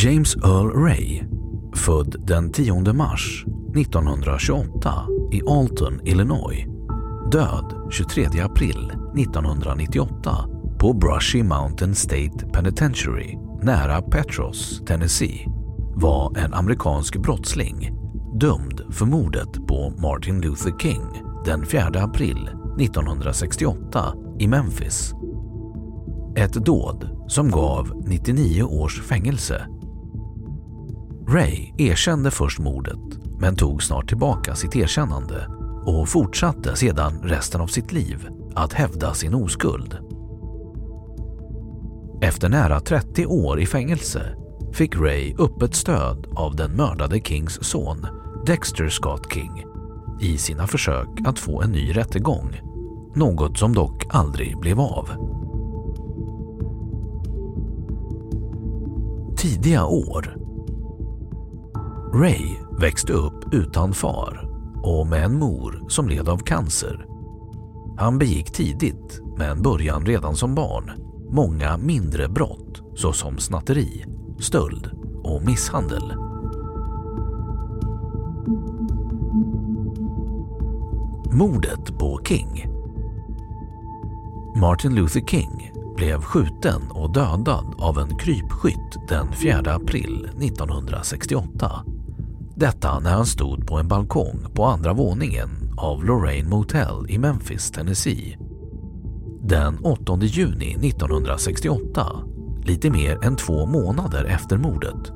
James Earl Ray, född den 10 mars 1928 i Alton, Illinois. Död 23 april 1998 på Brushy Mountain State Penitentiary nära Petros, Tennessee var en amerikansk brottsling dömd för mordet på Martin Luther King den 4 april 1968 i Memphis. Ett dåd som gav 99 års fängelse Ray erkände först mordet men tog snart tillbaka sitt erkännande och fortsatte sedan resten av sitt liv att hävda sin oskuld. Efter nära 30 år i fängelse fick Ray öppet stöd av den mördade Kings son Dexter Scott King i sina försök att få en ny rättegång, något som dock aldrig blev av. Tidiga år Ray växte upp utan far och med en mor som led av cancer. Han begick tidigt, med en början redan som barn, många mindre brott såsom snatteri, stöld och misshandel. Mordet på King Martin Luther King blev skjuten och dödad av en krypskytt den 4 april 1968 detta när han stod på en balkong på andra våningen av Lorraine Motel i Memphis, Tennessee. Den 8 juni 1968, lite mer än två månader efter mordet,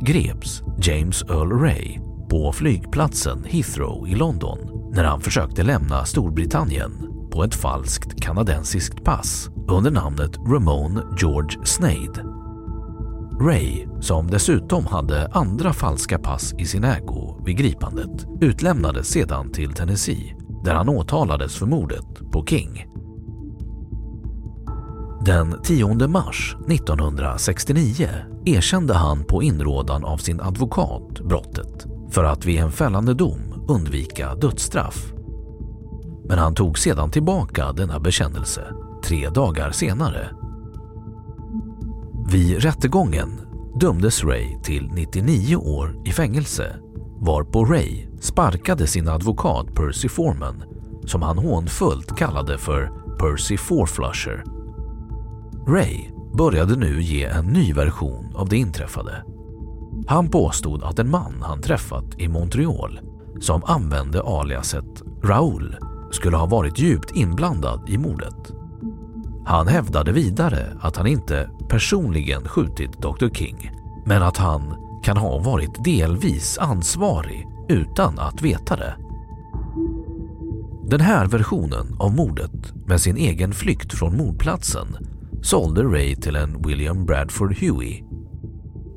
greps James Earl Ray på flygplatsen Heathrow i London när han försökte lämna Storbritannien på ett falskt kanadensiskt pass under namnet Ramon George Snade Ray, som dessutom hade andra falska pass i sin ägo vid gripandet, utlämnades sedan till Tennessee där han åtalades för mordet på King. Den 10 mars 1969 erkände han på inrådan av sin advokat brottet för att vid en fällande dom undvika dödsstraff. Men han tog sedan tillbaka denna bekännelse tre dagar senare vid rättegången dömdes Ray till 99 år i fängelse varpå Ray sparkade sin advokat Percy Foreman som han hånfullt kallade för Percy Fourflusher. Ray började nu ge en ny version av det inträffade. Han påstod att en man han träffat i Montreal som använde aliaset Raoul skulle ha varit djupt inblandad i mordet. Han hävdade vidare att han inte personligen skjutit Dr King men att han kan ha varit delvis ansvarig utan att veta det. Den här versionen av mordet med sin egen flykt från mordplatsen sålde Ray till en William Bradford Huey.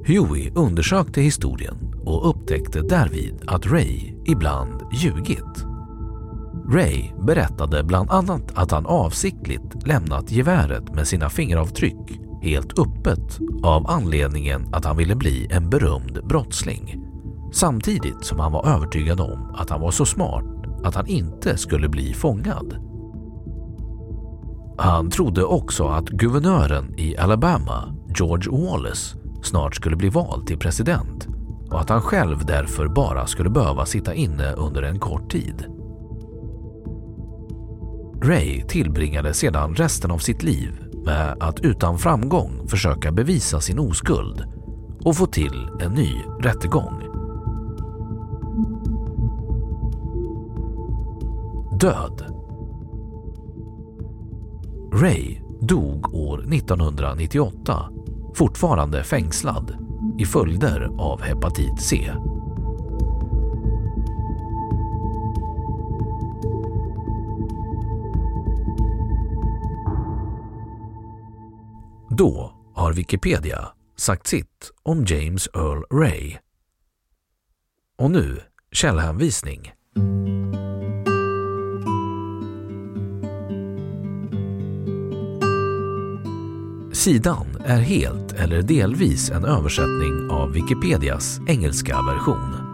Huey undersökte historien och upptäckte därvid att Ray ibland ljugit. Ray berättade bland annat att han avsiktligt lämnat geväret med sina fingeravtryck helt öppet av anledningen att han ville bli en berömd brottsling. Samtidigt som han var övertygad om att han var så smart att han inte skulle bli fångad. Han trodde också att guvernören i Alabama, George Wallace, snart skulle bli vald till president och att han själv därför bara skulle behöva sitta inne under en kort tid. Ray tillbringade sedan resten av sitt liv med att utan framgång försöka bevisa sin oskuld och få till en ny rättegång. Död Ray dog år 1998, fortfarande fängslad i följder av hepatit C. Då har Wikipedia sagt sitt om James Earl Ray. Och nu källhänvisning. Sidan är helt eller delvis en översättning av Wikipedias engelska version.